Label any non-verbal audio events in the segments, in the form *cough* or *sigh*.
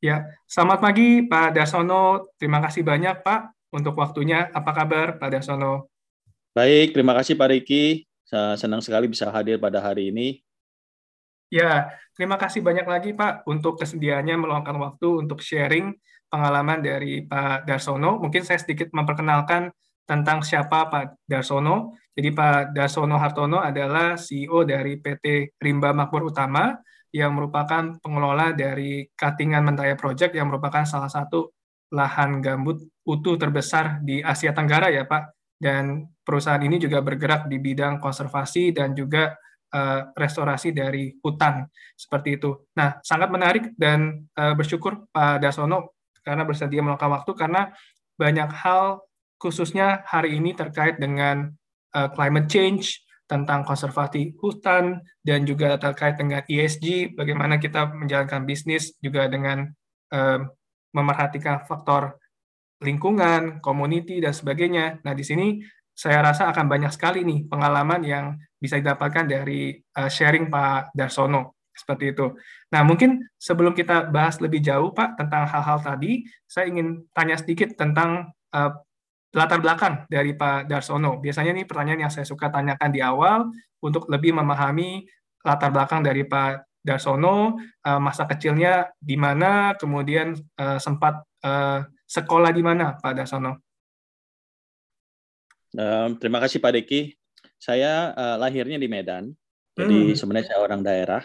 Ya, selamat pagi Pak Darsono. Terima kasih banyak Pak untuk waktunya. Apa kabar Pak Darsono? Baik, terima kasih Pak Riki. Senang sekali bisa hadir pada hari ini. Ya, terima kasih banyak lagi Pak untuk kesediaannya meluangkan waktu untuk sharing pengalaman dari Pak Darsono. Mungkin saya sedikit memperkenalkan tentang siapa Pak Darsono. Jadi Pak Darsono Hartono adalah CEO dari PT Rimba Makmur Utama yang merupakan pengelola dari Katingan Mentaya Project yang merupakan salah satu lahan gambut utuh terbesar di Asia Tenggara ya Pak. Dan perusahaan ini juga bergerak di bidang konservasi dan juga uh, restorasi dari hutan seperti itu. Nah, sangat menarik dan uh, bersyukur Pak Dasono karena bersedia meluangkan waktu karena banyak hal khususnya hari ini terkait dengan uh, climate change, tentang konservasi hutan dan juga terkait dengan ESG, bagaimana kita menjalankan bisnis juga dengan uh, memerhatikan faktor lingkungan, community dan sebagainya. Nah, di sini saya rasa akan banyak sekali nih pengalaman yang bisa didapatkan dari uh, sharing Pak Darsono seperti itu. Nah, mungkin sebelum kita bahas lebih jauh Pak tentang hal-hal tadi, saya ingin tanya sedikit tentang uh, latar belakang dari Pak Darsono. Biasanya ini pertanyaan yang saya suka tanyakan di awal untuk lebih memahami latar belakang dari Pak Darsono, eh, masa kecilnya di mana, kemudian eh, sempat eh, sekolah di mana Pak Darsono. terima kasih Pak Deki. Saya lahirnya di Medan, jadi hmm. sebenarnya saya orang daerah.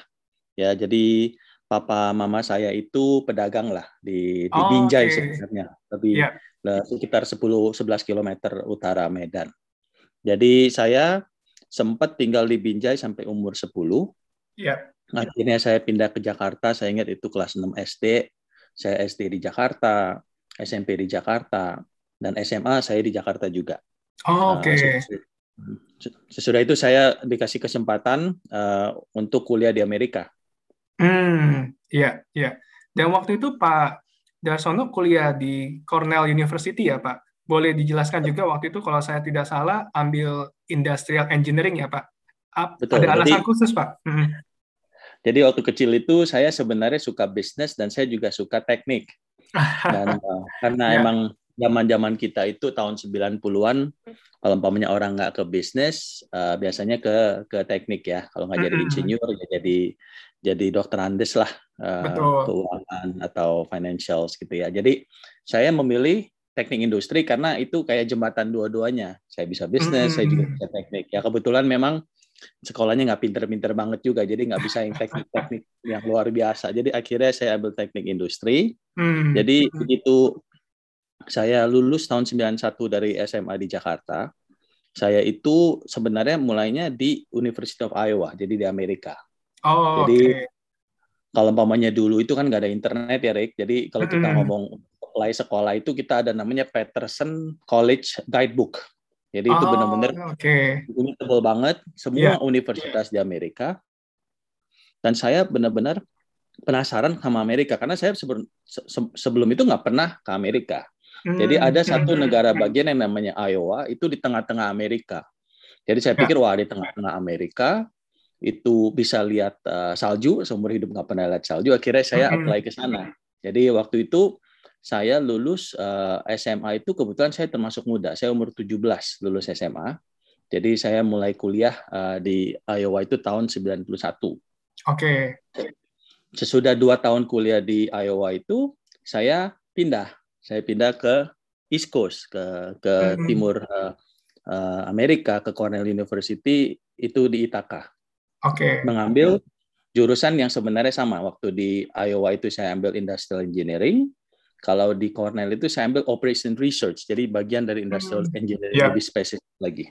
Ya, jadi papa mama saya itu pedagang lah di, di oh, Binjai okay. sebenarnya, lebih yeah. Sekitar 10-11 km utara Medan. Jadi saya sempat tinggal di Binjai sampai umur 10. Yeah. Akhirnya saya pindah ke Jakarta, saya ingat itu kelas 6 SD. Saya SD di Jakarta, SMP di Jakarta, dan SMA saya di Jakarta juga. Oh, Oke. Okay. Uh, sesudah itu saya dikasih kesempatan uh, untuk kuliah di Amerika Hmm, iya, iya. Dan waktu itu Pak Darsono kuliah di Cornell University ya, Pak? Boleh dijelaskan juga waktu itu kalau saya tidak salah ambil industrial engineering ya, Pak? Betul. Ada alasan jadi, khusus, Pak? Hmm. Jadi waktu kecil itu saya sebenarnya suka bisnis dan saya juga suka teknik. Dan uh, *laughs* karena ya. emang zaman-zaman kita itu tahun 90-an kalau umpamanya orang nggak ke bisnis uh, biasanya ke ke teknik ya kalau nggak jadi insinyur ya jadi jadi dokter Andes lah uh, keuangan atau financials gitu ya. Jadi saya memilih teknik industri karena itu kayak jembatan dua-duanya. Saya bisa bisnis, hmm. saya juga bisa teknik. Ya kebetulan memang sekolahnya nggak pinter-pinter banget juga, jadi nggak bisa yang teknik-teknik *laughs* yang luar biasa. Jadi akhirnya saya ambil teknik industri. Hmm. Jadi begitu saya lulus tahun 91 dari SMA di Jakarta, saya itu sebenarnya mulainya di University of Iowa, jadi di Amerika. Oh, Jadi okay. kalau umpamanya dulu itu kan nggak ada internet ya, Rick. Jadi kalau kita mm. ngomong mulai sekolah itu kita ada namanya Peterson College Guidebook. Jadi oh, itu benar-benar okay. tebal banget semua yeah. universitas di Amerika. Dan saya benar-benar penasaran sama Amerika karena saya sebelum sebelum itu nggak pernah ke Amerika. Jadi ada satu negara bagian yang namanya Iowa itu di tengah-tengah Amerika. Jadi saya ya. pikir wah di tengah-tengah Amerika itu bisa lihat uh, salju seumur hidup nggak pernah lihat salju akhirnya saya apply ke sana. Jadi waktu itu saya lulus uh, eh, SMA itu kebetulan saya termasuk muda saya umur 17 lulus SMA jadi saya mulai kuliah uh, di Iowa itu tahun 91 oke. Okay. sesudah dua tahun kuliah di Iowa itu saya pindah. Saya pindah ke East Coast ke ke mm -hmm. timur uh, uh, Amerika ke Cornell University itu di Ithaca okay. mengambil jurusan yang sebenarnya sama. Waktu di Iowa itu saya ambil industrial engineering. Kalau di Cornell itu saya ambil operation research. Jadi bagian dari industrial hmm. engineering yeah. lebih spesifik lagi.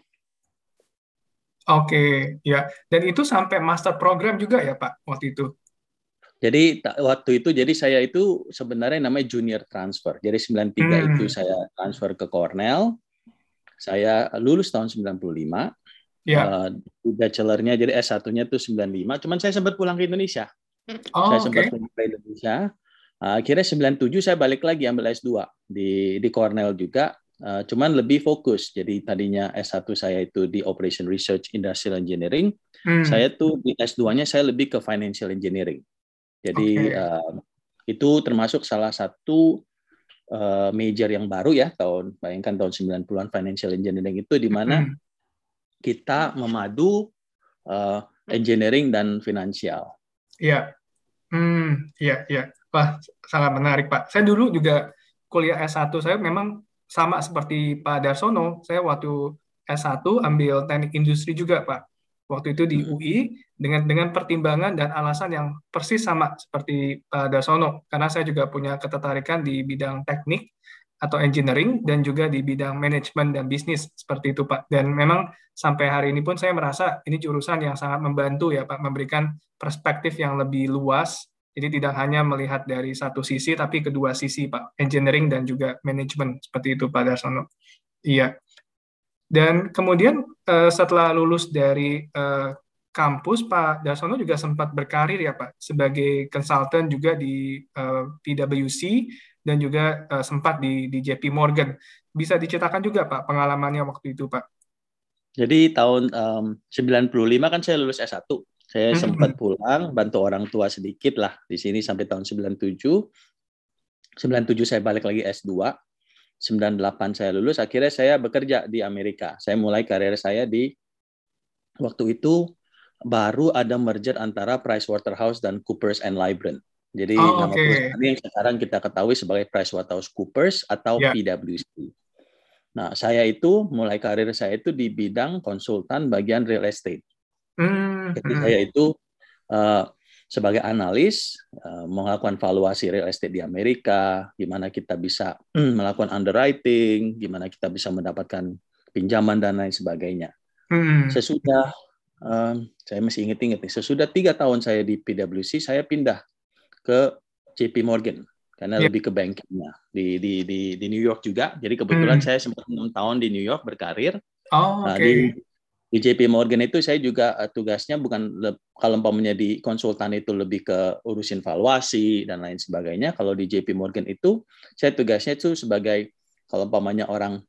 Oke, okay. ya. Dan itu sampai master program juga ya, Pak, waktu itu? Jadi waktu itu jadi saya itu sebenarnya namanya junior transfer. Jadi 93 hmm. itu saya transfer ke Cornell. Saya lulus tahun 95 Yeah. Uh, bachelornya jadi S1-nya itu 95. Cuman saya sempat pulang ke Indonesia. Oh, saya sempat pulang ke Indonesia. Uh, akhirnya 97 saya balik lagi ambil S2 di di Cornell juga. Uh, cuman lebih fokus. Jadi tadinya S1 saya itu di Operation Research Industrial Engineering. Hmm. Saya tuh di S2-nya saya lebih ke Financial Engineering. Jadi okay. uh, itu termasuk salah satu uh, major yang baru ya tahun bayangkan tahun 90-an financial engineering itu di mana hmm. Kita memadu uh, engineering dan finansial. Iya. Hmm, iya, iya. Wah, sangat menarik, Pak. Saya dulu juga kuliah S1 saya memang sama seperti Pak Darsono. Saya waktu S1 ambil teknik industri juga, Pak waktu itu di hmm. UI dengan dengan pertimbangan dan alasan yang persis sama seperti Pak Dasono karena saya juga punya ketertarikan di bidang teknik atau engineering dan juga di bidang manajemen dan bisnis seperti itu Pak. Dan memang sampai hari ini pun saya merasa ini jurusan yang sangat membantu ya Pak memberikan perspektif yang lebih luas. Jadi tidak hanya melihat dari satu sisi tapi kedua sisi Pak. Engineering dan juga manajemen seperti itu Pak Dasono iya. Dan kemudian uh, setelah lulus dari uh, kampus, Pak Dasono juga sempat berkarir ya Pak sebagai konsultan juga di uh, eh, PwC dan juga uh, sempat di, di JP Morgan. Bisa diceritakan juga Pak pengalamannya waktu itu Pak? Jadi tahun um, 95 kan saya lulus S1. Saya hmm. sempat pulang, bantu orang tua sedikit lah di sini sampai tahun 97. 97 saya balik lagi S2 98 saya lulus, akhirnya saya bekerja di Amerika. Saya mulai karir saya di waktu itu baru ada merger antara Pricewaterhouse dan Coopers and Lybrand. Jadi oh, nama okay. perusahaan yang sekarang kita ketahui sebagai Pricewaterhouse atau yeah. PwC. Nah, saya itu mulai karir saya itu di bidang konsultan bagian real estate. Mm, Jadi mm. saya itu uh, sebagai analis uh, melakukan valuasi real estate di Amerika, gimana kita bisa *clears throat* melakukan underwriting, gimana kita bisa mendapatkan pinjaman dan lain sebagainya. Hmm. Sesudah um, saya masih ingat-ingat nih, sesudah tiga tahun saya di PwC, saya pindah ke JP Morgan karena yeah. lebih ke bankingnya di, di di di New York juga. Jadi kebetulan hmm. saya sempat enam tahun di New York berkarir. Oh, okay. nah, di di JP Morgan itu saya juga uh, tugasnya bukan kalau umpamanya di konsultan itu lebih ke urusin valuasi dan lain sebagainya. Kalau di JP Morgan itu saya tugasnya itu sebagai kalau umpamanya orang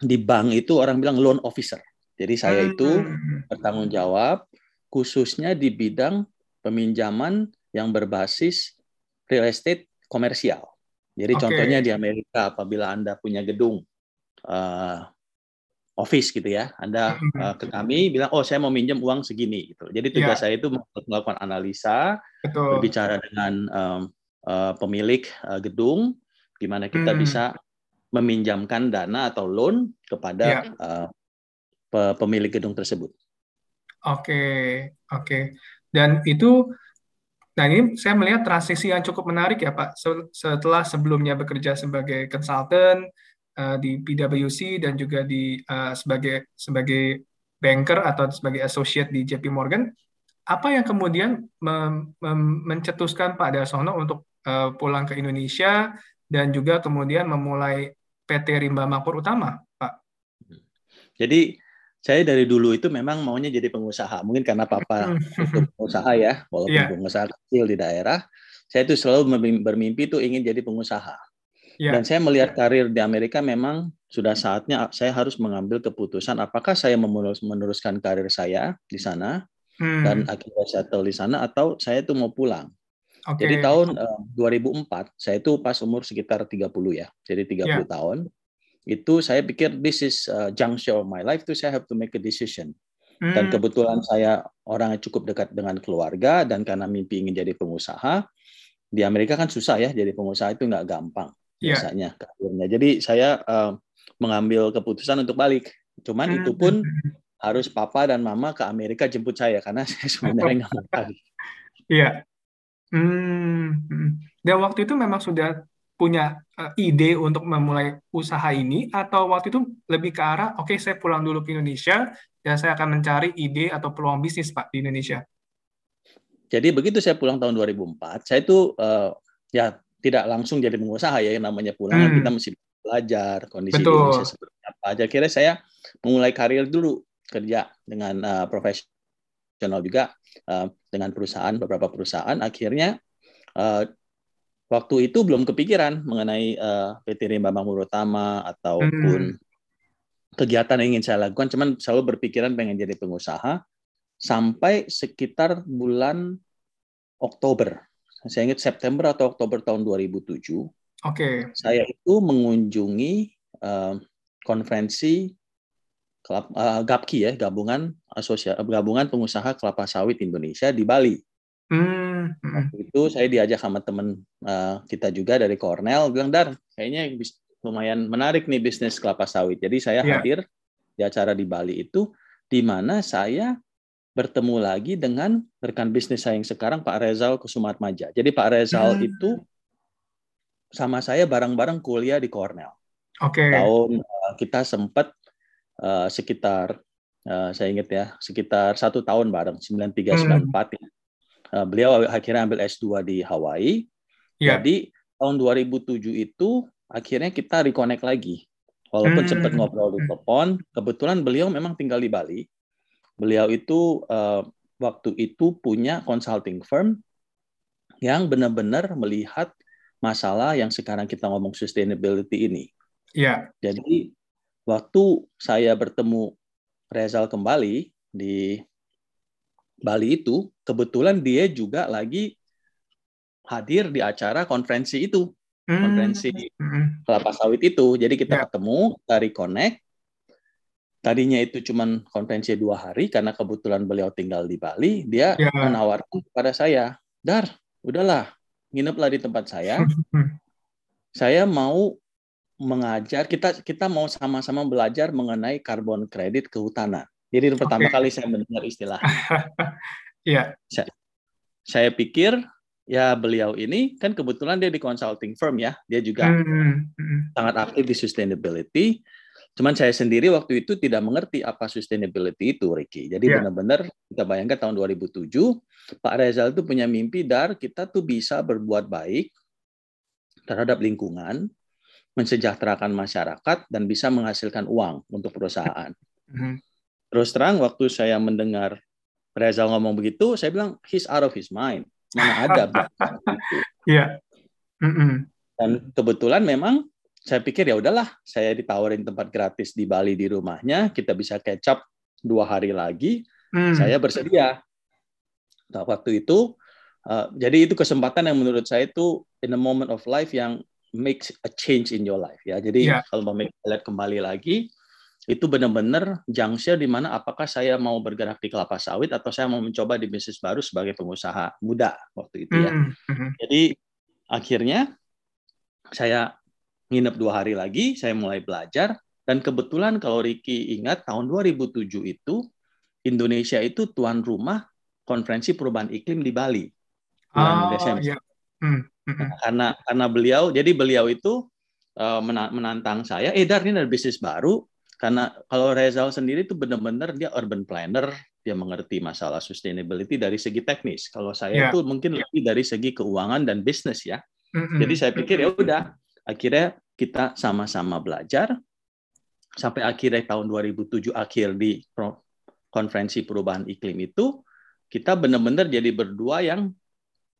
di bank itu orang bilang loan officer. Jadi saya itu hmm. bertanggung jawab khususnya di bidang peminjaman yang berbasis real estate komersial. Jadi okay. contohnya di Amerika apabila Anda punya gedung uh, office gitu ya. Anda uh, ke kami bilang, oh saya mau minjem uang segini gitu. Jadi tugas yeah. saya itu melakukan analisa, Betul. berbicara dengan um, uh, pemilik uh, gedung, di mana kita hmm. bisa meminjamkan dana atau loan kepada yeah. uh, pe pemilik gedung tersebut. Oke, okay. oke. Okay. Dan itu, nah ini saya melihat transisi yang cukup menarik ya Pak. Setelah sebelumnya bekerja sebagai konsultan, uh, di PwC dan juga di uh, sebagai sebagai banker atau sebagai associate di JP Morgan, apa yang kemudian mencetuskan Pak Dasono untuk uh, pulang ke Indonesia dan juga kemudian memulai PT Rimba Makmur Utama, Pak? Jadi saya dari dulu itu memang maunya jadi pengusaha. Mungkin karena papa pengusaha ya, walaupun yeah. pengusaha kecil di daerah. Saya itu selalu bermimpi itu ingin jadi pengusaha. Yeah. Dan saya melihat karir di Amerika memang sudah saatnya saya harus mengambil keputusan apakah saya meneruskan karir saya di sana hmm. dan akhirnya settle di sana atau saya itu mau pulang. Okay. Jadi tahun uh, eh, 2004 saya itu pas umur sekitar 30 ya. Jadi 30 yeah. tahun. Itu saya pikir this is uh, juncture of my life to saya have to make a decision. Hmm. Dan kebetulan saya orang yang cukup dekat dengan keluarga dan karena mimpi ingin jadi pengusaha, di Amerika kan susah ya jadi pengusaha itu nggak gampang. Iya. biasanya karirnya. Jadi saya uh, mengambil keputusan untuk balik. Cuman hmm. itu pun harus papa dan mama ke Amerika jemput saya karena *laughs* saya sebenarnya nggak mau balik. Iya. Hmm, hmm. Dan waktu itu memang sudah punya uh, ide untuk memulai usaha ini atau waktu itu lebih ke arah oke okay, saya pulang dulu ke Indonesia dan saya akan mencari ide atau peluang bisnis Pak di Indonesia. Jadi begitu saya pulang tahun 2004, saya itu uh, ya tidak langsung jadi pengusaha ya yang namanya pulang hmm. kita mesti belajar kondisi Betul. Indonesia seperti apa aja. Kira saya memulai karir dulu kerja dengan uh, profesional juga uh, dengan perusahaan beberapa perusahaan. Akhirnya uh, waktu itu belum kepikiran mengenai uh, PT Rimba Makmur Utama ataupun hmm. kegiatan yang ingin saya lakukan. Cuman selalu berpikiran pengen jadi pengusaha sampai sekitar bulan Oktober saya ingat September atau Oktober tahun 2007. Oke. Okay. Saya itu mengunjungi uh, konferensi uh, GAPKI ya, gabungan asosiasi gabungan pengusaha kelapa sawit Indonesia di Bali. Hmm. Waktu itu saya diajak sama teman uh, kita juga dari Cornell bilang Dar, kayaknya lumayan menarik nih bisnis kelapa sawit. Jadi saya yeah. hadir di acara di Bali itu di mana saya bertemu lagi dengan rekan bisnis saya yang sekarang Pak Rezal Kusumatmaja. Jadi Pak Rezal hmm. itu sama saya bareng-bareng kuliah di Cornell. Oke. Okay. Tahun uh, kita sempat uh, sekitar uh, saya ingat ya sekitar satu tahun bareng 93 94 hmm. ya. Uh, beliau akhirnya ambil S2 di Hawaii. Yeah. Jadi tahun 2007 itu akhirnya kita reconnect lagi. Walaupun hmm. sempat ngobrol di telepon, kebetulan beliau memang tinggal di Bali Beliau itu uh, waktu itu punya consulting firm yang benar-benar melihat masalah yang sekarang kita ngomong sustainability ini. Iya. Jadi waktu saya bertemu Rezal kembali di Bali itu, kebetulan dia juga lagi hadir di acara konferensi itu, hmm. konferensi hmm. kelapa sawit itu. Jadi kita ya. ketemu, dari connect, tadinya itu cuma konferensi dua hari karena kebetulan beliau tinggal di Bali, dia ya. menawarkan kepada saya, Dar, udahlah, ngineplah di tempat saya. *laughs* saya mau mengajar, kita kita mau sama-sama belajar mengenai karbon kredit kehutanan. Jadi pertama okay. kali saya mendengar istilah. *laughs* Iya. saya, saya pikir ya beliau ini kan kebetulan dia di consulting firm ya, dia juga mm -hmm. sangat aktif di sustainability Cuman saya sendiri waktu itu tidak mengerti apa sustainability itu, Ricky. Jadi yeah. benar-benar kita bayangkan tahun 2007, Pak Rezal itu punya mimpi dar kita tuh bisa berbuat baik terhadap lingkungan, mensejahterakan masyarakat dan bisa menghasilkan uang untuk perusahaan. Mm-hmm. Terus terang waktu saya mendengar Rezal ngomong begitu, saya bilang he's out of his mind. Mana ada. *laughs* Iya. Dan kebetulan memang saya pikir ya udahlah, saya ditawarin tempat gratis di Bali di rumahnya, kita bisa catch up dua hari lagi, hmm. saya bersedia. Nah, waktu itu, uh, jadi itu kesempatan yang menurut saya itu in a moment of life yang makes a change in your life ya. Jadi yeah. kalau mau lihat kembali lagi, itu benar-benar junction di mana apakah saya mau bergerak di kelapa sawit atau saya mau mencoba di bisnis baru sebagai pengusaha muda waktu itu ya. Mm -hmm. Jadi akhirnya saya nginep dua hari lagi, saya mulai belajar. Dan kebetulan kalau Ricky ingat, tahun 2007 itu Indonesia itu tuan rumah konferensi perubahan iklim di Bali. Bulan oh, Desember. Iya. Hmm, hmm, hmm. karena karena beliau, jadi beliau itu uh, menantang saya, eh Dar, ini ada bisnis baru. Karena kalau Rezal sendiri itu benar-benar dia urban planner, dia mengerti masalah sustainability dari segi teknis. Kalau saya yeah. itu mungkin lebih dari segi keuangan dan bisnis ya. Mm-hmm. Jadi saya pikir ya udah, akhirnya kita sama-sama belajar sampai akhirnya tahun 2007 akhir di konferensi perubahan iklim itu kita benar-benar jadi berdua yang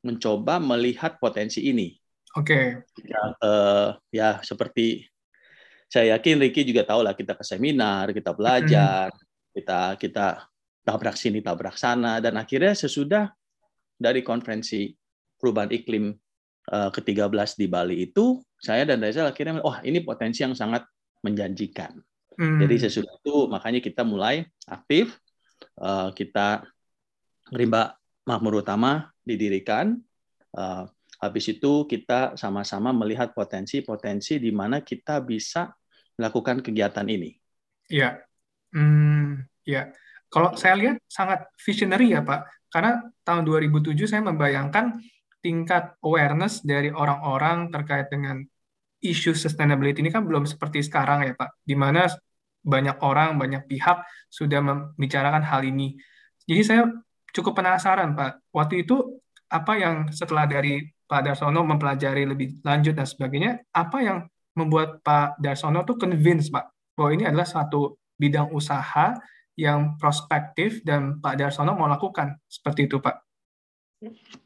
mencoba melihat potensi ini. Oke. Okay. Ya, uh, ya seperti saya yakin Ricky juga tahu lah kita ke seminar, kita belajar, mm. kita kita tabrak sini tabrak sana dan akhirnya sesudah dari konferensi perubahan iklim uh, ke-13 di Bali itu saya dan Reza akhirnya wah ini potensi yang sangat menjanjikan. Hmm. Jadi sesudah itu makanya kita mulai aktif, uh, kita rimba makmur utama didirikan. Uh, habis itu kita sama-sama melihat potensi-potensi di mana kita bisa melakukan kegiatan ini. Iya, hmm, ya. Kalau saya lihat sangat visionary ya Pak, karena tahun 2007 saya membayangkan tingkat awareness dari orang-orang terkait dengan isu sustainability ini kan belum seperti sekarang ya Pak, di mana banyak orang, banyak pihak sudah membicarakan hal ini. Jadi saya cukup penasaran Pak, waktu itu apa yang setelah dari Pak Darsono mempelajari lebih lanjut dan sebagainya, apa yang membuat Pak Darsono tuh convince Pak bahwa ini adalah satu bidang usaha yang prospektif dan Pak Darsono mau lakukan seperti itu Pak.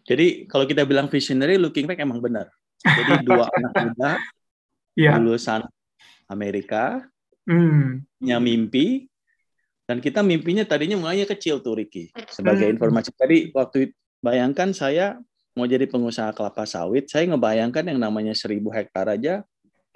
Jadi kalau kita bilang visionary, looking back emang benar. Jadi dua *laughs* anak muda yeah. lulusan Amerika, mm. punya mimpi, dan kita mimpinya tadinya mulainya kecil tuh Ricky. Sebagai mm. informasi tadi waktu bayangkan saya mau jadi pengusaha kelapa sawit, saya ngebayangkan yang namanya seribu hektar aja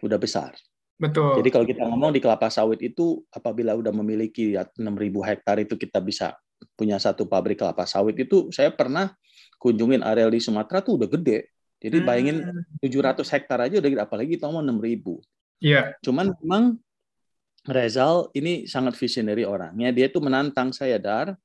udah besar. Betul. Jadi kalau kita ngomong di kelapa sawit itu apabila udah memiliki 6.000 hektar itu kita bisa punya satu pabrik kelapa sawit itu saya pernah kunjungin areal di Sumatera tuh udah gede. Jadi bayangin 700 hmm. hektar aja udah gede apalagi itu mau 6.000. Iya. Yeah. Cuman memang Rezal ini sangat visionary orangnya. Dia tuh menantang saya dar.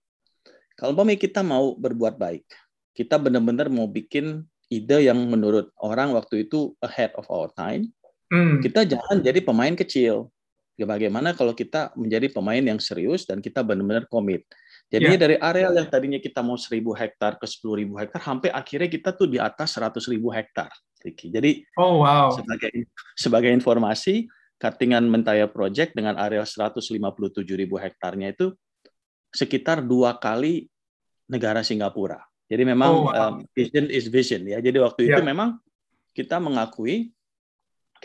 Kalau umpamanya kita mau berbuat baik, kita benar-benar mau bikin ide yang menurut orang waktu itu ahead of our time Hmm. Kita jangan jadi pemain kecil. Ya, bagaimana kalau kita menjadi pemain yang serius dan kita benar-benar komit. Jadi yeah. dari areal yang tadinya kita mau 1000 hektar ke 10.000 hektar, sampai akhirnya kita tuh di atas 100.000 hektar. Jadi oh, wow. sebagai, sebagai informasi, Katingan Mentaya Project dengan area 157.000 hektarnya itu sekitar dua kali negara Singapura. Jadi memang oh, wow. um, vision is vision ya. Jadi waktu yeah. itu memang kita mengakui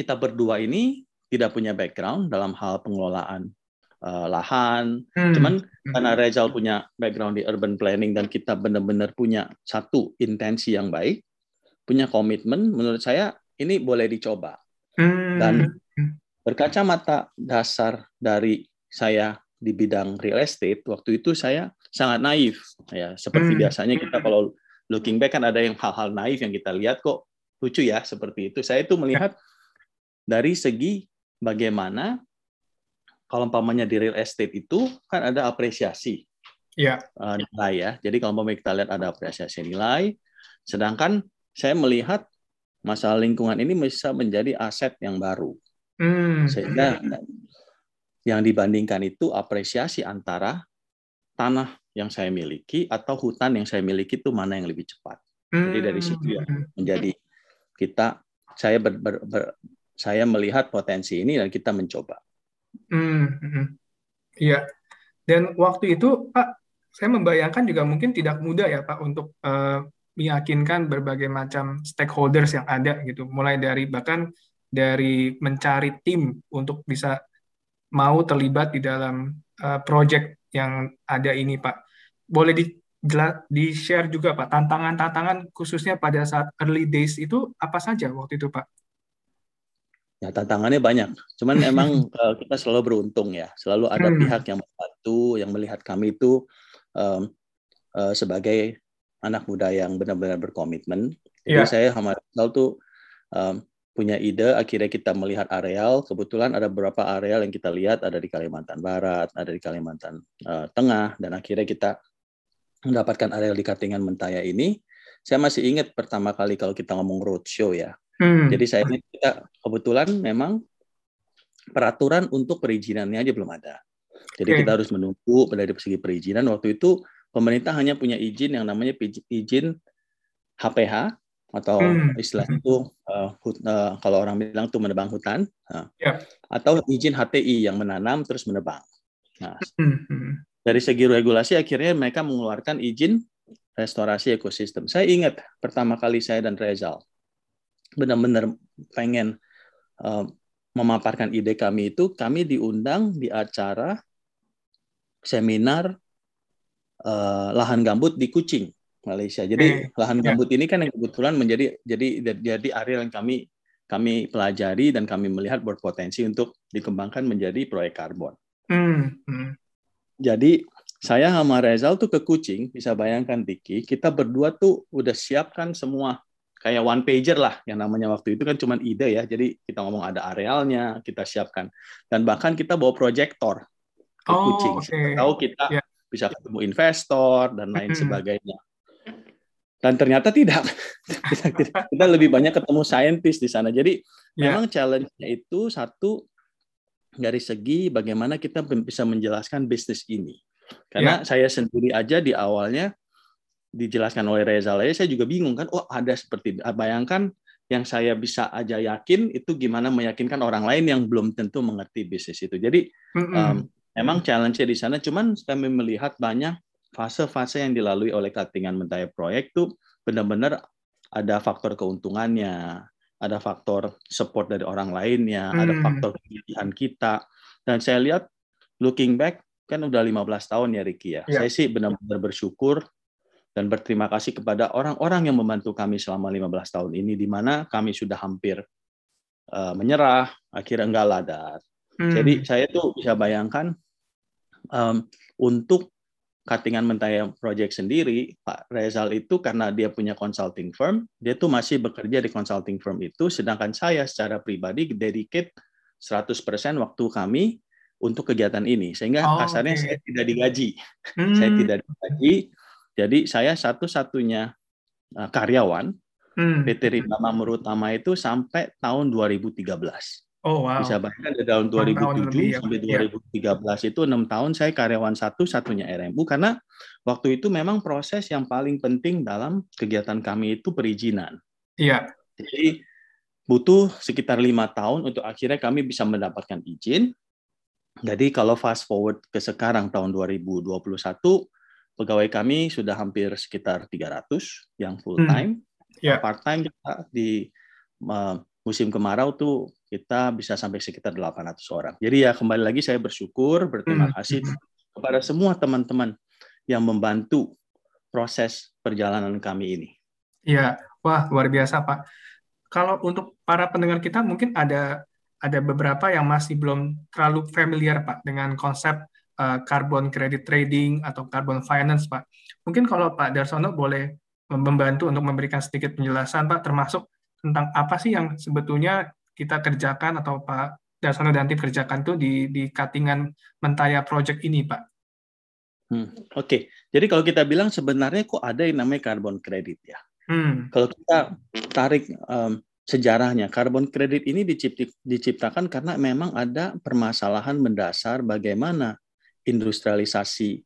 kita berdua ini tidak punya background dalam hal pengelolaan uh, lahan. Hmm. Cuman hmm. karena Rezal punya background di urban planning dan kita benar-benar punya satu intensi yang baik, punya komitmen, menurut saya ini boleh dicoba. Hmm. Dan berkacamata dasar dari saya di bidang real estate, waktu itu saya sangat naif. Ya, seperti hmm. biasanya kita kalau looking back kan ada yang hal-hal naif yang kita lihat kok lucu ya seperti itu. Saya itu melihat dari segi bagaimana kalau umpamanya di real estate itu kan ada apresiasi ya. uh, nilai ya. Jadi kalau umpamanya kita lihat ada apresiasi nilai, sedangkan saya melihat masalah lingkungan ini bisa menjadi aset yang baru. Hmm. Sehingga yang dibandingkan itu apresiasi antara tanah yang saya miliki atau hutan yang saya miliki itu mana yang lebih cepat. Jadi dari situ ya hmm. menjadi kita saya ber, ber, ber, saya melihat potensi ini dan kita mencoba. Hmm, hmm, iya. Dan waktu itu Pak, saya membayangkan juga mungkin tidak mudah ya Pak untuk uh, meyakinkan berbagai macam stakeholders yang ada gitu. Mulai dari bahkan dari mencari tim untuk bisa mau terlibat di dalam uh, project yang ada ini Pak. Boleh di di share juga Pak tantangan-tantangan khususnya pada saat early days itu apa saja waktu itu Pak? Ya tantangannya banyak. Cuman *laughs* emang uh, kita selalu beruntung ya. Selalu ada hmm. pihak yang membantu, yang melihat kami itu um, uh, sebagai anak muda yang benar-benar berkomitmen. Jadi yeah. saya sama Rizal tuh um, punya ide. Akhirnya kita melihat areal. Kebetulan ada beberapa areal yang kita lihat ada di Kalimantan Barat, ada di Kalimantan uh, Tengah, dan akhirnya kita mendapatkan areal di Katingan Mentaya ini. Saya masih ingat pertama kali kalau kita ngomong roadshow ya Hmm. Jadi saya ini kita kebetulan memang peraturan untuk perizinannya aja belum ada. Jadi okay. kita harus menunggu dari segi perizinan. Waktu itu pemerintah hanya punya izin yang namanya izin HPH atau hmm. istilah itu uh, uh, kalau orang bilang itu menebang hutan, uh, yeah. atau izin HTI yang menanam terus menebang. Nah, hmm, hmm. dari segi regulasi akhirnya mereka mengeluarkan izin restorasi ekosistem. Saya ingat pertama kali saya dan Rezal benar-benar pengen uh, memaparkan ide kami itu, kami diundang di acara seminar uh, lahan gambut di Kucing, Malaysia. Jadi hmm. lahan ya. gambut ini kan yang kebetulan menjadi jadi jadi area yang kami kami pelajari dan kami melihat berpotensi untuk dikembangkan menjadi proyek karbon. Hmm. Hmm. Jadi saya sama Rezal tuh ke Kucing, bisa bayangkan Diki, kita berdua tuh udah siapkan semua kayak one pager lah yang namanya waktu itu kan cuma ide ya jadi kita ngomong ada arealnya kita siapkan dan bahkan kita bawa proyektor ke oh, kucing okay. tahu kita yeah. bisa ketemu investor dan lain sebagainya dan ternyata tidak *laughs* kita lebih banyak ketemu saintis di sana jadi yeah. memang challenge-nya itu satu dari segi bagaimana kita bisa menjelaskan bisnis ini karena yeah. saya sendiri aja di awalnya dijelaskan oleh Reza Laya, saya juga bingung kan, oh ada seperti bayangkan yang saya bisa aja yakin itu gimana meyakinkan orang lain yang belum tentu mengerti bisnis itu. Jadi mm-hmm. um, memang challenge-nya di sana, cuman kami melihat banyak fase-fase yang dilalui oleh Katingan Mentaya Proyek tuh benar-benar ada faktor keuntungannya, ada faktor support dari orang lainnya, mm. ada faktor pilihan kita. Dan saya lihat looking back kan udah 15 tahun ya Ricky ya. Yeah. Saya sih benar-benar bersyukur dan berterima kasih kepada orang-orang yang membantu kami selama 15 tahun ini di mana kami sudah hampir uh, menyerah, akhirnya enggak ladar. Hmm. Jadi saya tuh bisa bayangkan um, untuk cuttingan mentaya project sendiri, Pak Rezal itu karena dia punya consulting firm, dia tuh masih bekerja di consulting firm itu, sedangkan saya secara pribadi dedicate 100% waktu kami untuk kegiatan ini. Sehingga oh, kasarnya okay. saya tidak digaji. Hmm. saya tidak digaji. Jadi saya satu-satunya uh, karyawan hmm. PT Rimba Mamurutama itu sampai tahun 2013. Oh wow. Bisa bayangkan dari tahun 2007 tahun ya, sampai 2013 ya. itu enam tahun saya karyawan satu satunya RMU karena waktu itu memang proses yang paling penting dalam kegiatan kami itu perizinan. Iya. Jadi butuh sekitar lima tahun untuk akhirnya kami bisa mendapatkan izin. Jadi kalau fast forward ke sekarang tahun 2021 pegawai kami sudah hampir sekitar 300 yang full time. Hmm. Yeah. Part time kita di musim kemarau tuh kita bisa sampai sekitar 800 orang. Jadi ya kembali lagi saya bersyukur, berterima hmm. kasih kepada semua teman-teman yang membantu proses perjalanan kami ini. Iya, wah luar biasa Pak. Kalau untuk para pendengar kita mungkin ada ada beberapa yang masih belum terlalu familiar Pak dengan konsep uh, carbon credit trading atau carbon finance Pak. Mungkin kalau Pak Darsono boleh membantu untuk memberikan sedikit penjelasan Pak termasuk tentang apa sih yang sebetulnya kita kerjakan atau Pak Darsono dan tim kerjakan tuh di di cuttingan Mentaya Project ini, Pak? Hmm, Oke, okay. jadi kalau kita bilang sebenarnya kok ada yang namanya carbon credit ya. Hmm. Kalau kita tarik um, sejarahnya, carbon credit ini diciptakan karena memang ada permasalahan mendasar bagaimana industrialisasi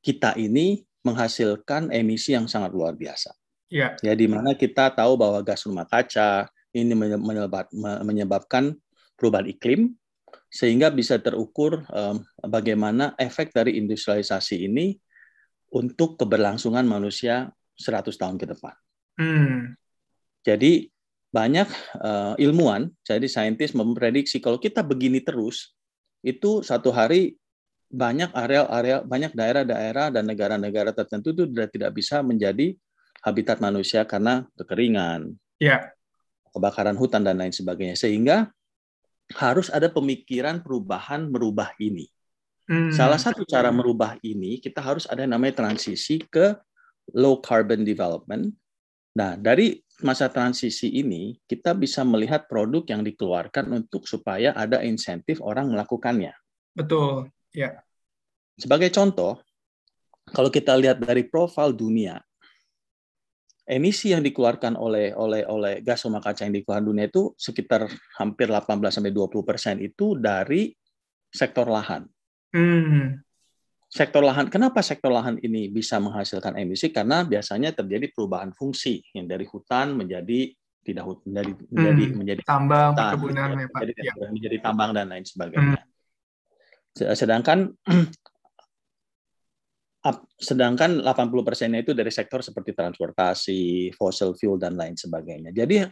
kita ini menghasilkan emisi yang sangat luar biasa. Ya. ya, di mana kita tahu bahwa gas rumah kaca, ini menyebabkan perubahan iklim sehingga bisa terukur um, bagaimana efek dari industrialisasi ini untuk keberlangsungan manusia 100 tahun ke depan. Hmm. Jadi banyak uh, ilmuwan, jadi saintis memprediksi kalau kita begini terus, itu satu hari banyak area-area, banyak daerah-daerah dan negara-negara tertentu itu sudah tidak bisa menjadi habitat manusia karena kekeringan, ya kebakaran hutan dan lain sebagainya. Sehingga harus ada pemikiran perubahan merubah ini. Hmm. Salah satu cara merubah ini kita harus ada yang namanya transisi ke low carbon development. Nah, dari masa transisi ini kita bisa melihat produk yang dikeluarkan untuk supaya ada insentif orang melakukannya. Betul, ya. Sebagai contoh, kalau kita lihat dari profil dunia, emisi yang dikeluarkan oleh oleh oleh gas rumah kaca yang dikeluarkan dunia itu sekitar hampir 18 sampai 20 persen itu dari sektor lahan. Hmm. Sektor lahan, kenapa sektor lahan ini bisa menghasilkan emisi? Karena biasanya terjadi perubahan fungsi yang dari hutan menjadi tidak hutan, menjadi hmm. menjadi menjadi tambang, perkebunan, ya, menjadi, ya. menjadi tambang dan lain sebagainya. Hmm. Sedangkan *clears throat* sedangkan 80 persennya itu dari sektor seperti transportasi, fossil fuel dan lain sebagainya. Jadi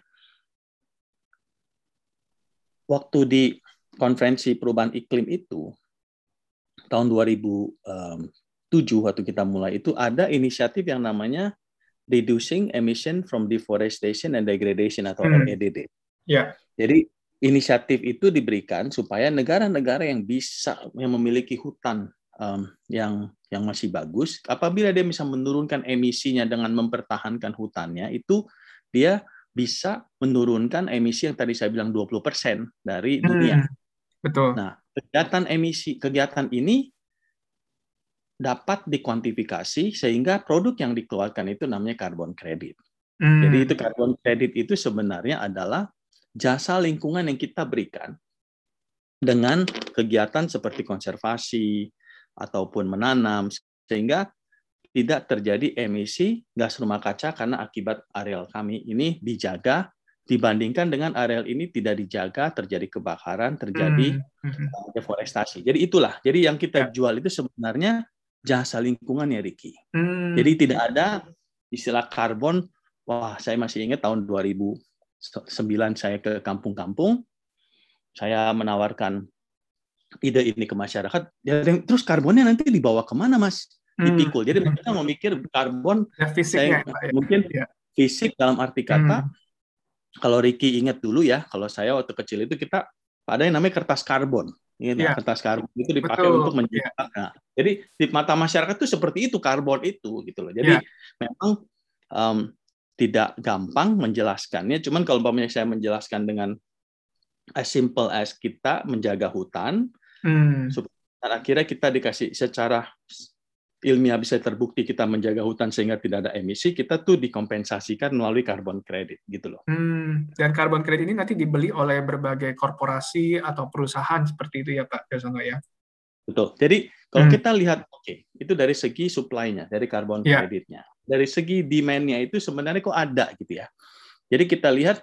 waktu di konferensi perubahan iklim itu tahun 2007 waktu kita mulai itu ada inisiatif yang namanya Reducing Emission from Deforestation and Degradation atau hmm. REDD. Yeah. Jadi inisiatif itu diberikan supaya negara-negara yang bisa yang memiliki hutan um, yang yang masih bagus, apabila dia bisa menurunkan emisinya dengan mempertahankan hutannya, itu dia bisa menurunkan emisi yang tadi saya bilang 20% dari dunia. Hmm, betul. Nah, kegiatan emisi kegiatan ini dapat dikuantifikasi sehingga produk yang dikeluarkan itu namanya carbon credit. Hmm. Jadi itu carbon credit itu sebenarnya adalah jasa lingkungan yang kita berikan dengan kegiatan seperti konservasi, ataupun menanam sehingga tidak terjadi emisi gas rumah kaca karena akibat areal kami ini dijaga dibandingkan dengan areal ini tidak dijaga terjadi kebakaran terjadi hmm. hmm. Uh, deforestasi jadi itulah jadi yang kita ya. jual itu sebenarnya jasa lingkungan ya Ricky hmm. jadi tidak ada istilah karbon wah saya masih ingat tahun 2009 saya ke kampung-kampung saya menawarkan ide ini ke masyarakat, ya, terus karbonnya nanti dibawa ke mana, Mas? dipikul. Jadi mereka memikir karbon ya, fisiknya, saya, ya. mungkin ya. fisik dalam arti kata hmm. Kalau Ricky ingat dulu ya, kalau saya waktu kecil itu kita ada yang namanya kertas karbon. Ini ya. kertas karbon itu dipakai Betul. untuk mencetak. Ya. Nah, jadi di mata masyarakat itu seperti itu karbon itu gitu loh. Jadi ya. memang um, tidak gampang menjelaskannya. Cuman kalau umpamanya saya menjelaskan dengan as simple as kita menjaga hutan, hmm. dan akhirnya kita dikasih secara ilmiah bisa terbukti kita menjaga hutan sehingga tidak ada emisi, kita tuh dikompensasikan melalui carbon credit gitu loh. Hmm, dan carbon credit ini nanti dibeli oleh berbagai korporasi atau perusahaan seperti itu ya Pak Gasono ya? Betul. Jadi kalau hmm. kita lihat, oke, okay, itu dari segi supply-nya, dari carbon yeah. credit-nya. Dari segi demand-nya itu sebenarnya kok ada gitu ya. Jadi kita lihat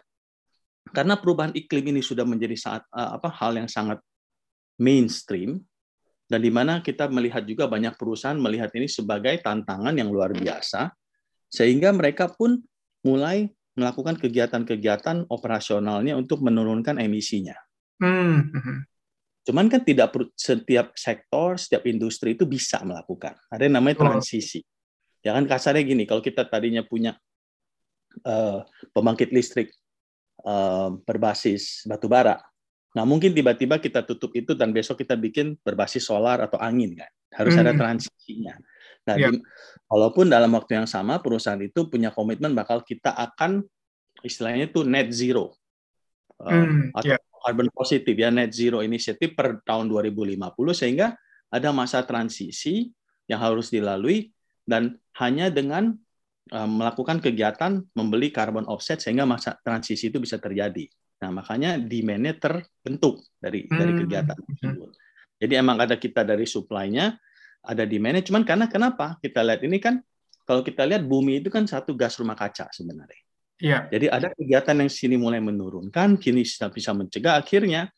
karena perubahan iklim ini sudah menjadi saat uh, apa hal yang sangat mainstream, dan di mana kita melihat juga banyak perusahaan melihat ini sebagai tantangan yang luar biasa, sehingga mereka pun mulai melakukan kegiatan-kegiatan operasionalnya untuk menurunkan emisinya. Hmm. Cuman kan tidak setiap sektor, setiap industri itu bisa melakukan. Ada yang namanya transisi. Ya kan kasarnya gini, kalau kita tadinya punya uh, pembangkit listrik uh, berbasis batu bara, Nah, mungkin tiba-tiba kita tutup itu dan besok kita bikin berbasis solar atau angin kan. Harus hmm. ada transisinya. Nah, yeah. di, walaupun dalam waktu yang sama perusahaan itu punya komitmen bakal kita akan istilahnya itu net zero. Hmm. Uh, atau yeah. carbon positif ya net zero initiative per tahun 2050 sehingga ada masa transisi yang harus dilalui dan hanya dengan uh, melakukan kegiatan membeli carbon offset sehingga masa transisi itu bisa terjadi. Nah, makanya demand-nya terbentuk dari hmm. dari kegiatan tersebut. Jadi emang ada kita dari supply-nya, ada demand-nya. Cuman karena kenapa? Kita lihat ini kan, kalau kita lihat bumi itu kan satu gas rumah kaca sebenarnya. Iya. Jadi ada kegiatan yang sini mulai menurunkan, kini sudah bisa mencegah. Akhirnya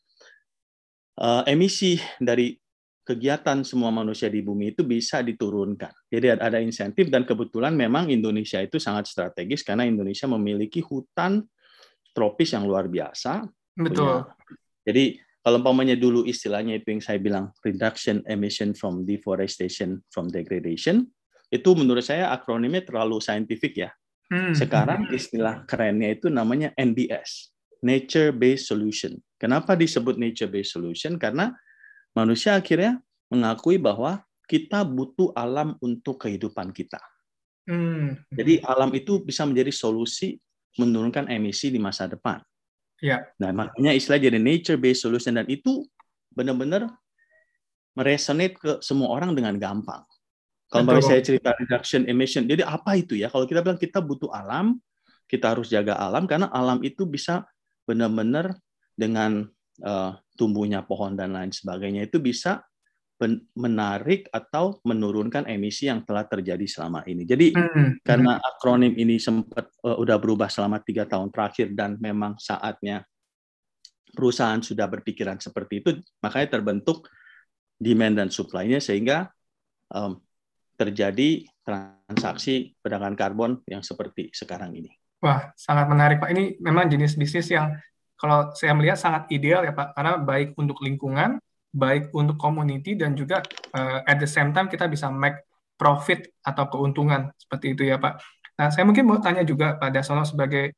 uh, emisi dari kegiatan semua manusia di bumi itu bisa diturunkan. Jadi ada insentif dan kebetulan memang Indonesia itu sangat strategis karena Indonesia memiliki hutan tropis yang luar biasa. Betul. Punya. Jadi kalau umpamanya dulu istilahnya itu yang saya bilang reduction emission from deforestation from degradation, itu menurut saya akronimnya terlalu saintifik ya. Hmm. Sekarang istilah kerennya itu namanya NBS, Nature Based Solution. Kenapa disebut Nature Based Solution? Karena manusia akhirnya mengakui bahwa kita butuh alam untuk kehidupan kita. Hmm. Jadi alam itu bisa menjadi solusi menurunkan emisi di masa depan. Ya. Nah, makanya istilah jadi nature based solution dan itu benar-benar meresonate ke semua orang dengan gampang. Kalau Betul. saya cerita reduction emission, jadi apa itu ya? Kalau kita bilang kita butuh alam, kita harus jaga alam karena alam itu bisa benar-benar dengan uh, tumbuhnya pohon dan lain sebagainya itu bisa menarik atau menurunkan emisi yang telah terjadi selama ini. Jadi hmm. karena akronim ini sempat uh, udah berubah selama tiga tahun terakhir dan memang saatnya perusahaan sudah berpikiran seperti itu, makanya terbentuk demand dan supply-nya sehingga um, terjadi transaksi perdagangan karbon yang seperti sekarang ini. Wah, sangat menarik Pak. Ini memang jenis bisnis yang kalau saya melihat sangat ideal ya Pak, karena baik untuk lingkungan, baik untuk community dan juga uh, at the same time kita bisa make profit atau keuntungan seperti itu ya Pak. Nah, saya mungkin mau tanya juga Pak Dasono sebagai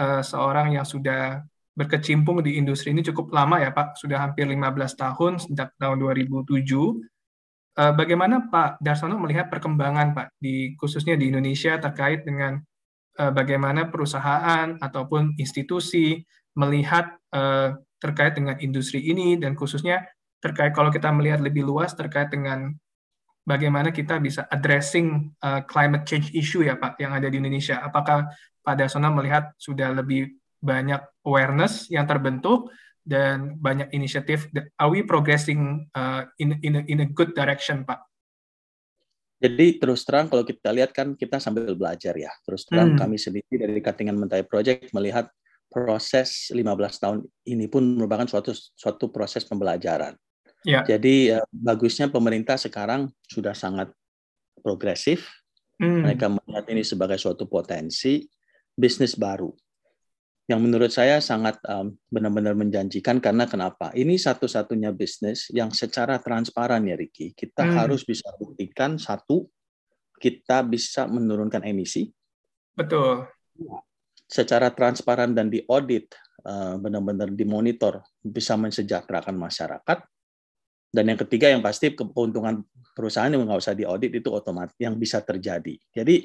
uh, seorang yang sudah berkecimpung di industri ini cukup lama ya Pak, sudah hampir 15 tahun sejak tahun 2007. Uh, eh, bagaimana Pak Darsono melihat perkembangan Pak di khususnya di Indonesia terkait dengan bagaimana perusahaan ataupun institusi melihat uh, terkait dengan industri ini dan khususnya terkait kalau kita melihat lebih luas terkait dengan bagaimana kita bisa addressing uh, climate change issue ya Pak yang ada di Indonesia. Apakah Pak Dasona melihat sudah lebih banyak awareness yang terbentuk dan banyak inisiatif? Are we progressing uh, in in a, in a good direction Pak? Jadi terus terang kalau kita lihat kan kita sambil belajar ya. Terus terang hmm. kami sendiri dari Katingan Mentai Project melihat proses 15 tahun ini pun merupakan suatu suatu proses pembelajaran. Ya. Jadi ya, bagusnya pemerintah sekarang sudah sangat progresif. Hmm. Mereka melihat ini sebagai suatu potensi bisnis baru yang menurut saya sangat um, benar-benar menjanjikan karena kenapa? Ini satu-satunya bisnis yang secara transparan ya Ricky. Kita hmm. harus bisa buktikan satu kita bisa menurunkan emisi. Betul. Secara transparan dan diaudit, eh, benar-benar dimonitor, bisa mensejahterakan masyarakat. Dan yang ketiga yang pasti keuntungan perusahaan yang nggak usah diaudit itu otomatis yang bisa terjadi. Jadi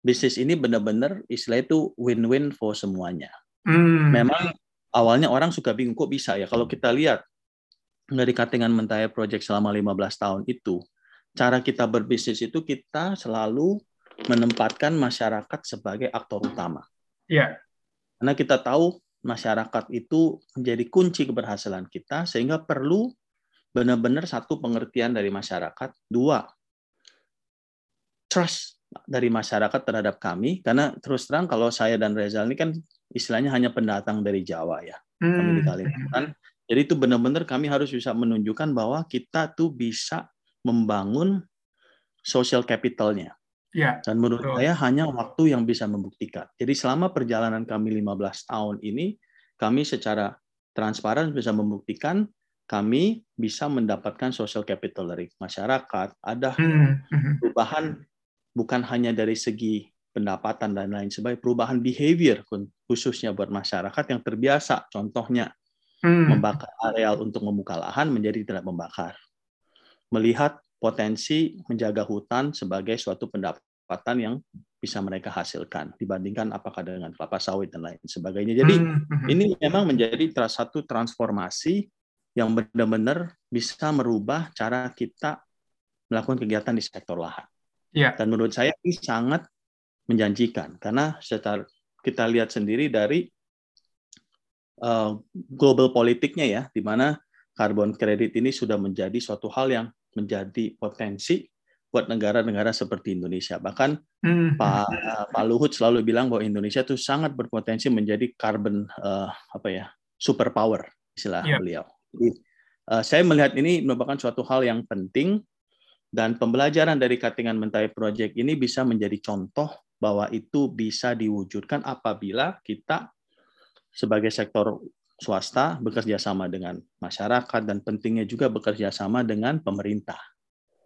bisnis ini benar-benar istilah itu win-win for semuanya. Hmm. Memang awalnya orang suka bingung kok bisa ya kalau kita lihat dari Katingan Mentaya Project selama 15 tahun itu, cara kita berbisnis itu kita selalu menempatkan masyarakat sebagai aktor utama. Iya. Karena kita tahu masyarakat itu menjadi kunci keberhasilan kita sehingga perlu benar-benar satu pengertian dari masyarakat, dua trust dari masyarakat terhadap kami karena terus terang kalau saya dan Rezal ini kan istilahnya hanya pendatang dari Jawa ya. Kami di hmm. Kalimantan jadi itu benar-benar kami harus bisa menunjukkan bahwa kita tuh bisa membangun social capitalnya. Ya, Dan menurut betul. saya hanya waktu yang bisa membuktikan. Jadi selama perjalanan kami 15 tahun ini, kami secara transparan bisa membuktikan kami bisa mendapatkan social capital dari masyarakat. Ada hmm, hmm. perubahan bukan hanya dari segi pendapatan dan lain sebagainya, perubahan behavior khususnya buat masyarakat yang terbiasa. Contohnya hmm. membakar areal untuk membuka lahan menjadi tidak membakar. Melihat potensi menjaga hutan sebagai suatu pendapatan yang bisa mereka hasilkan dibandingkan apakah dengan kelapa sawit dan lain sebagainya. Jadi hmm. ini memang menjadi salah satu transformasi yang benar-benar bisa merubah cara kita melakukan kegiatan di sektor lahan. Ya. Dan menurut saya ini sangat menjanjikan karena secara kita lihat sendiri dari uh, global politiknya ya, di mana karbon kredit ini sudah menjadi suatu hal yang menjadi potensi buat negara-negara seperti Indonesia. Bahkan hmm. Pak Pak Luhut selalu bilang bahwa Indonesia itu sangat berpotensi menjadi carbon uh, apa ya superpower istilah yeah. beliau. Jadi, uh, saya melihat ini merupakan suatu hal yang penting dan pembelajaran dari Katingan Mentai Project ini bisa menjadi contoh bahwa itu bisa diwujudkan apabila kita sebagai sektor swasta bekerja sama dengan masyarakat dan pentingnya juga bekerja sama dengan pemerintah.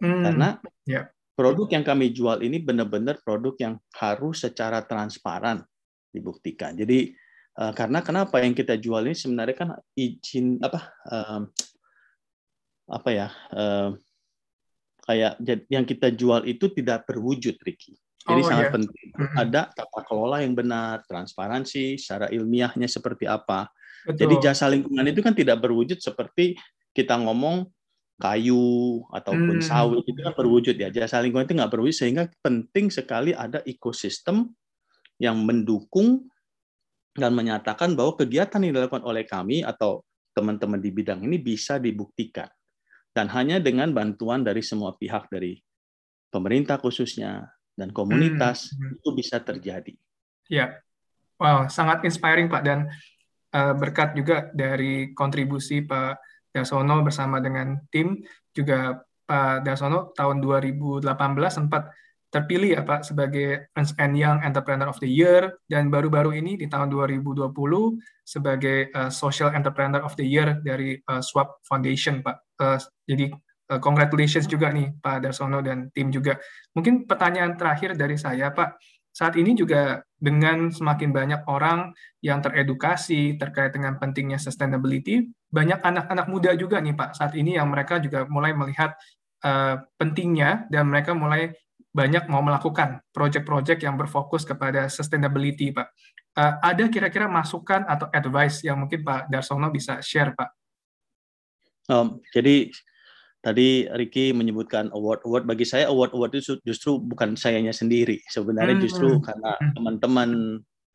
Hmm, Karena yeah. produk yang kami jual ini benar-benar produk yang harus secara transparan dibuktikan. Jadi uh, karena kenapa yang kita jual ini sebenarnya kan izin apa uh, apa ya uh, kayak yang kita jual itu tidak berwujud, Ricky. Jadi oh, sangat yeah. penting ada tata kelola yang benar, transparansi, secara ilmiahnya seperti apa. Betul. Jadi jasa lingkungan itu kan tidak berwujud seperti kita ngomong kayu ataupun hmm. sawit itu kan berwujud ya. Jasa lingkungan itu nggak berwujud sehingga penting sekali ada ekosistem yang mendukung dan menyatakan bahwa kegiatan yang dilakukan oleh kami atau teman-teman di bidang ini bisa dibuktikan. Dan hanya dengan bantuan dari semua pihak dari pemerintah khususnya, dan komunitas hmm. hmm. itu bisa terjadi. Ya, wow, sangat inspiring Pak dan uh, berkat juga dari kontribusi Pak Dasono bersama dengan tim juga Pak Dasono tahun 2018 sempat terpilih ya Pak sebagai Ernst Young Entrepreneur of the Year dan baru-baru ini di tahun 2020 sebagai uh, Social Entrepreneur of the Year dari uh, Swap Foundation Pak. Uh, jadi uh, congratulations juga nih Pak Darsono dan tim juga. Mungkin pertanyaan terakhir dari saya Pak, saat ini juga dengan semakin banyak orang yang teredukasi terkait dengan pentingnya sustainability, banyak anak-anak muda juga nih Pak saat ini yang mereka juga mulai melihat uh, pentingnya dan mereka mulai banyak mau melakukan proyek-proyek yang berfokus kepada sustainability Pak. Uh, ada kira-kira masukan atau advice yang mungkin Pak Darsono bisa share Pak? Um, jadi tadi Ricky menyebutkan award award bagi saya award award itu justru bukan sayanya sendiri sebenarnya hmm, justru hmm. karena hmm. teman-teman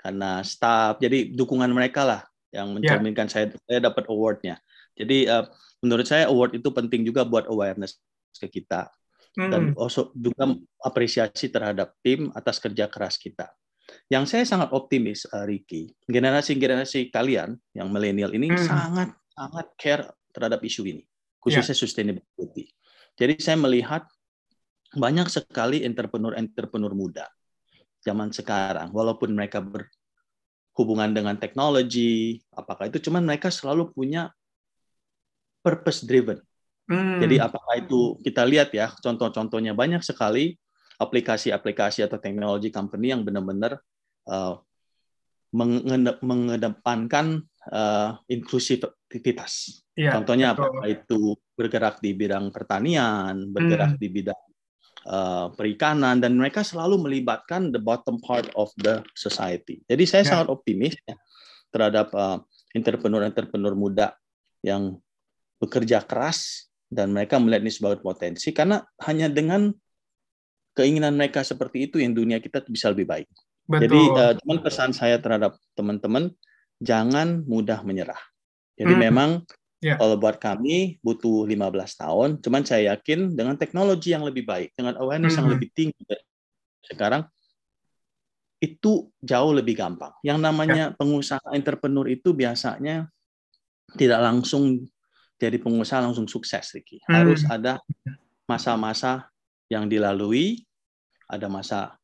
karena staff jadi dukungan mereka lah yang ya. mencerminkan yeah. saya saya dapat awardnya jadi uh, menurut saya award itu penting juga buat awareness ke kita. Dan also juga apresiasi terhadap tim atas kerja keras kita yang saya sangat optimis uh, Ricky generasi generasi kalian yang milenial ini hmm. sangat sangat care terhadap isu ini khususnya yeah. sustainability. Jadi saya melihat banyak sekali entrepreneur-entrepreneur muda zaman sekarang, walaupun mereka berhubungan dengan teknologi, apakah itu, cuman mereka selalu punya purpose driven. Hmm. Jadi apakah itu kita lihat ya contoh-contohnya banyak sekali aplikasi-aplikasi atau teknologi company yang benar-benar uh, mengedepankan uh, inklusivitas. Ya, Contohnya betul. apa? Itu bergerak di bidang pertanian, bergerak hmm. di bidang uh, perikanan, dan mereka selalu melibatkan the bottom part of the society. Jadi saya ya. sangat optimis ya, terhadap uh, entrepreneur-entrepreneur muda yang bekerja keras dan mereka melihat ini sebagai potensi karena hanya dengan keinginan mereka seperti itu yang dunia kita bisa lebih baik. Betul. Jadi uh, cuman pesan saya terhadap teman-teman jangan mudah menyerah. Jadi hmm. memang yeah. kalau buat kami butuh 15 tahun, cuman saya yakin dengan teknologi yang lebih baik, dengan awareness hmm. yang lebih tinggi sekarang itu jauh lebih gampang. Yang namanya yeah. pengusaha entrepreneur itu biasanya tidak langsung jadi pengusaha langsung sukses, Ricky. Hmm. Harus ada masa-masa yang dilalui, ada masa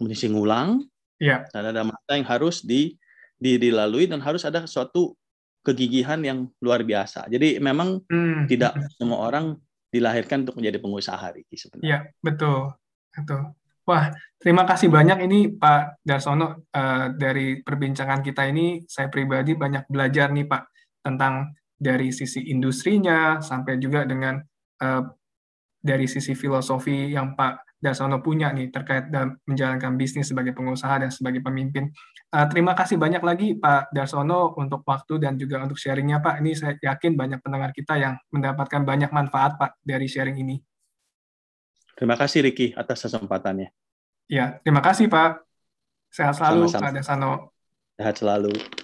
mengisi ngulang, Ya. Dan ada masa yang harus di, di dilalui dan harus ada suatu kegigihan yang luar biasa. Jadi memang hmm. tidak semua orang dilahirkan untuk menjadi pengusaha Riki sebenarnya. Iya, betul. Betul. Wah, terima kasih banyak ini Pak Darsono uh, dari perbincangan kita ini saya pribadi banyak belajar nih Pak tentang dari sisi industrinya sampai juga dengan uh, dari sisi filosofi yang Pak Dasono punya nih terkait dalam menjalankan bisnis sebagai pengusaha dan sebagai pemimpin. Uh, terima kasih banyak lagi Pak Darsono untuk waktu dan juga untuk sharingnya Pak. Ini saya yakin banyak pendengar kita yang mendapatkan banyak manfaat Pak dari sharing ini. Terima kasih Riki atas kesempatannya. Ya, terima kasih Pak. Sehat selalu Sama -sama. Pak Darsono. Sehat selalu.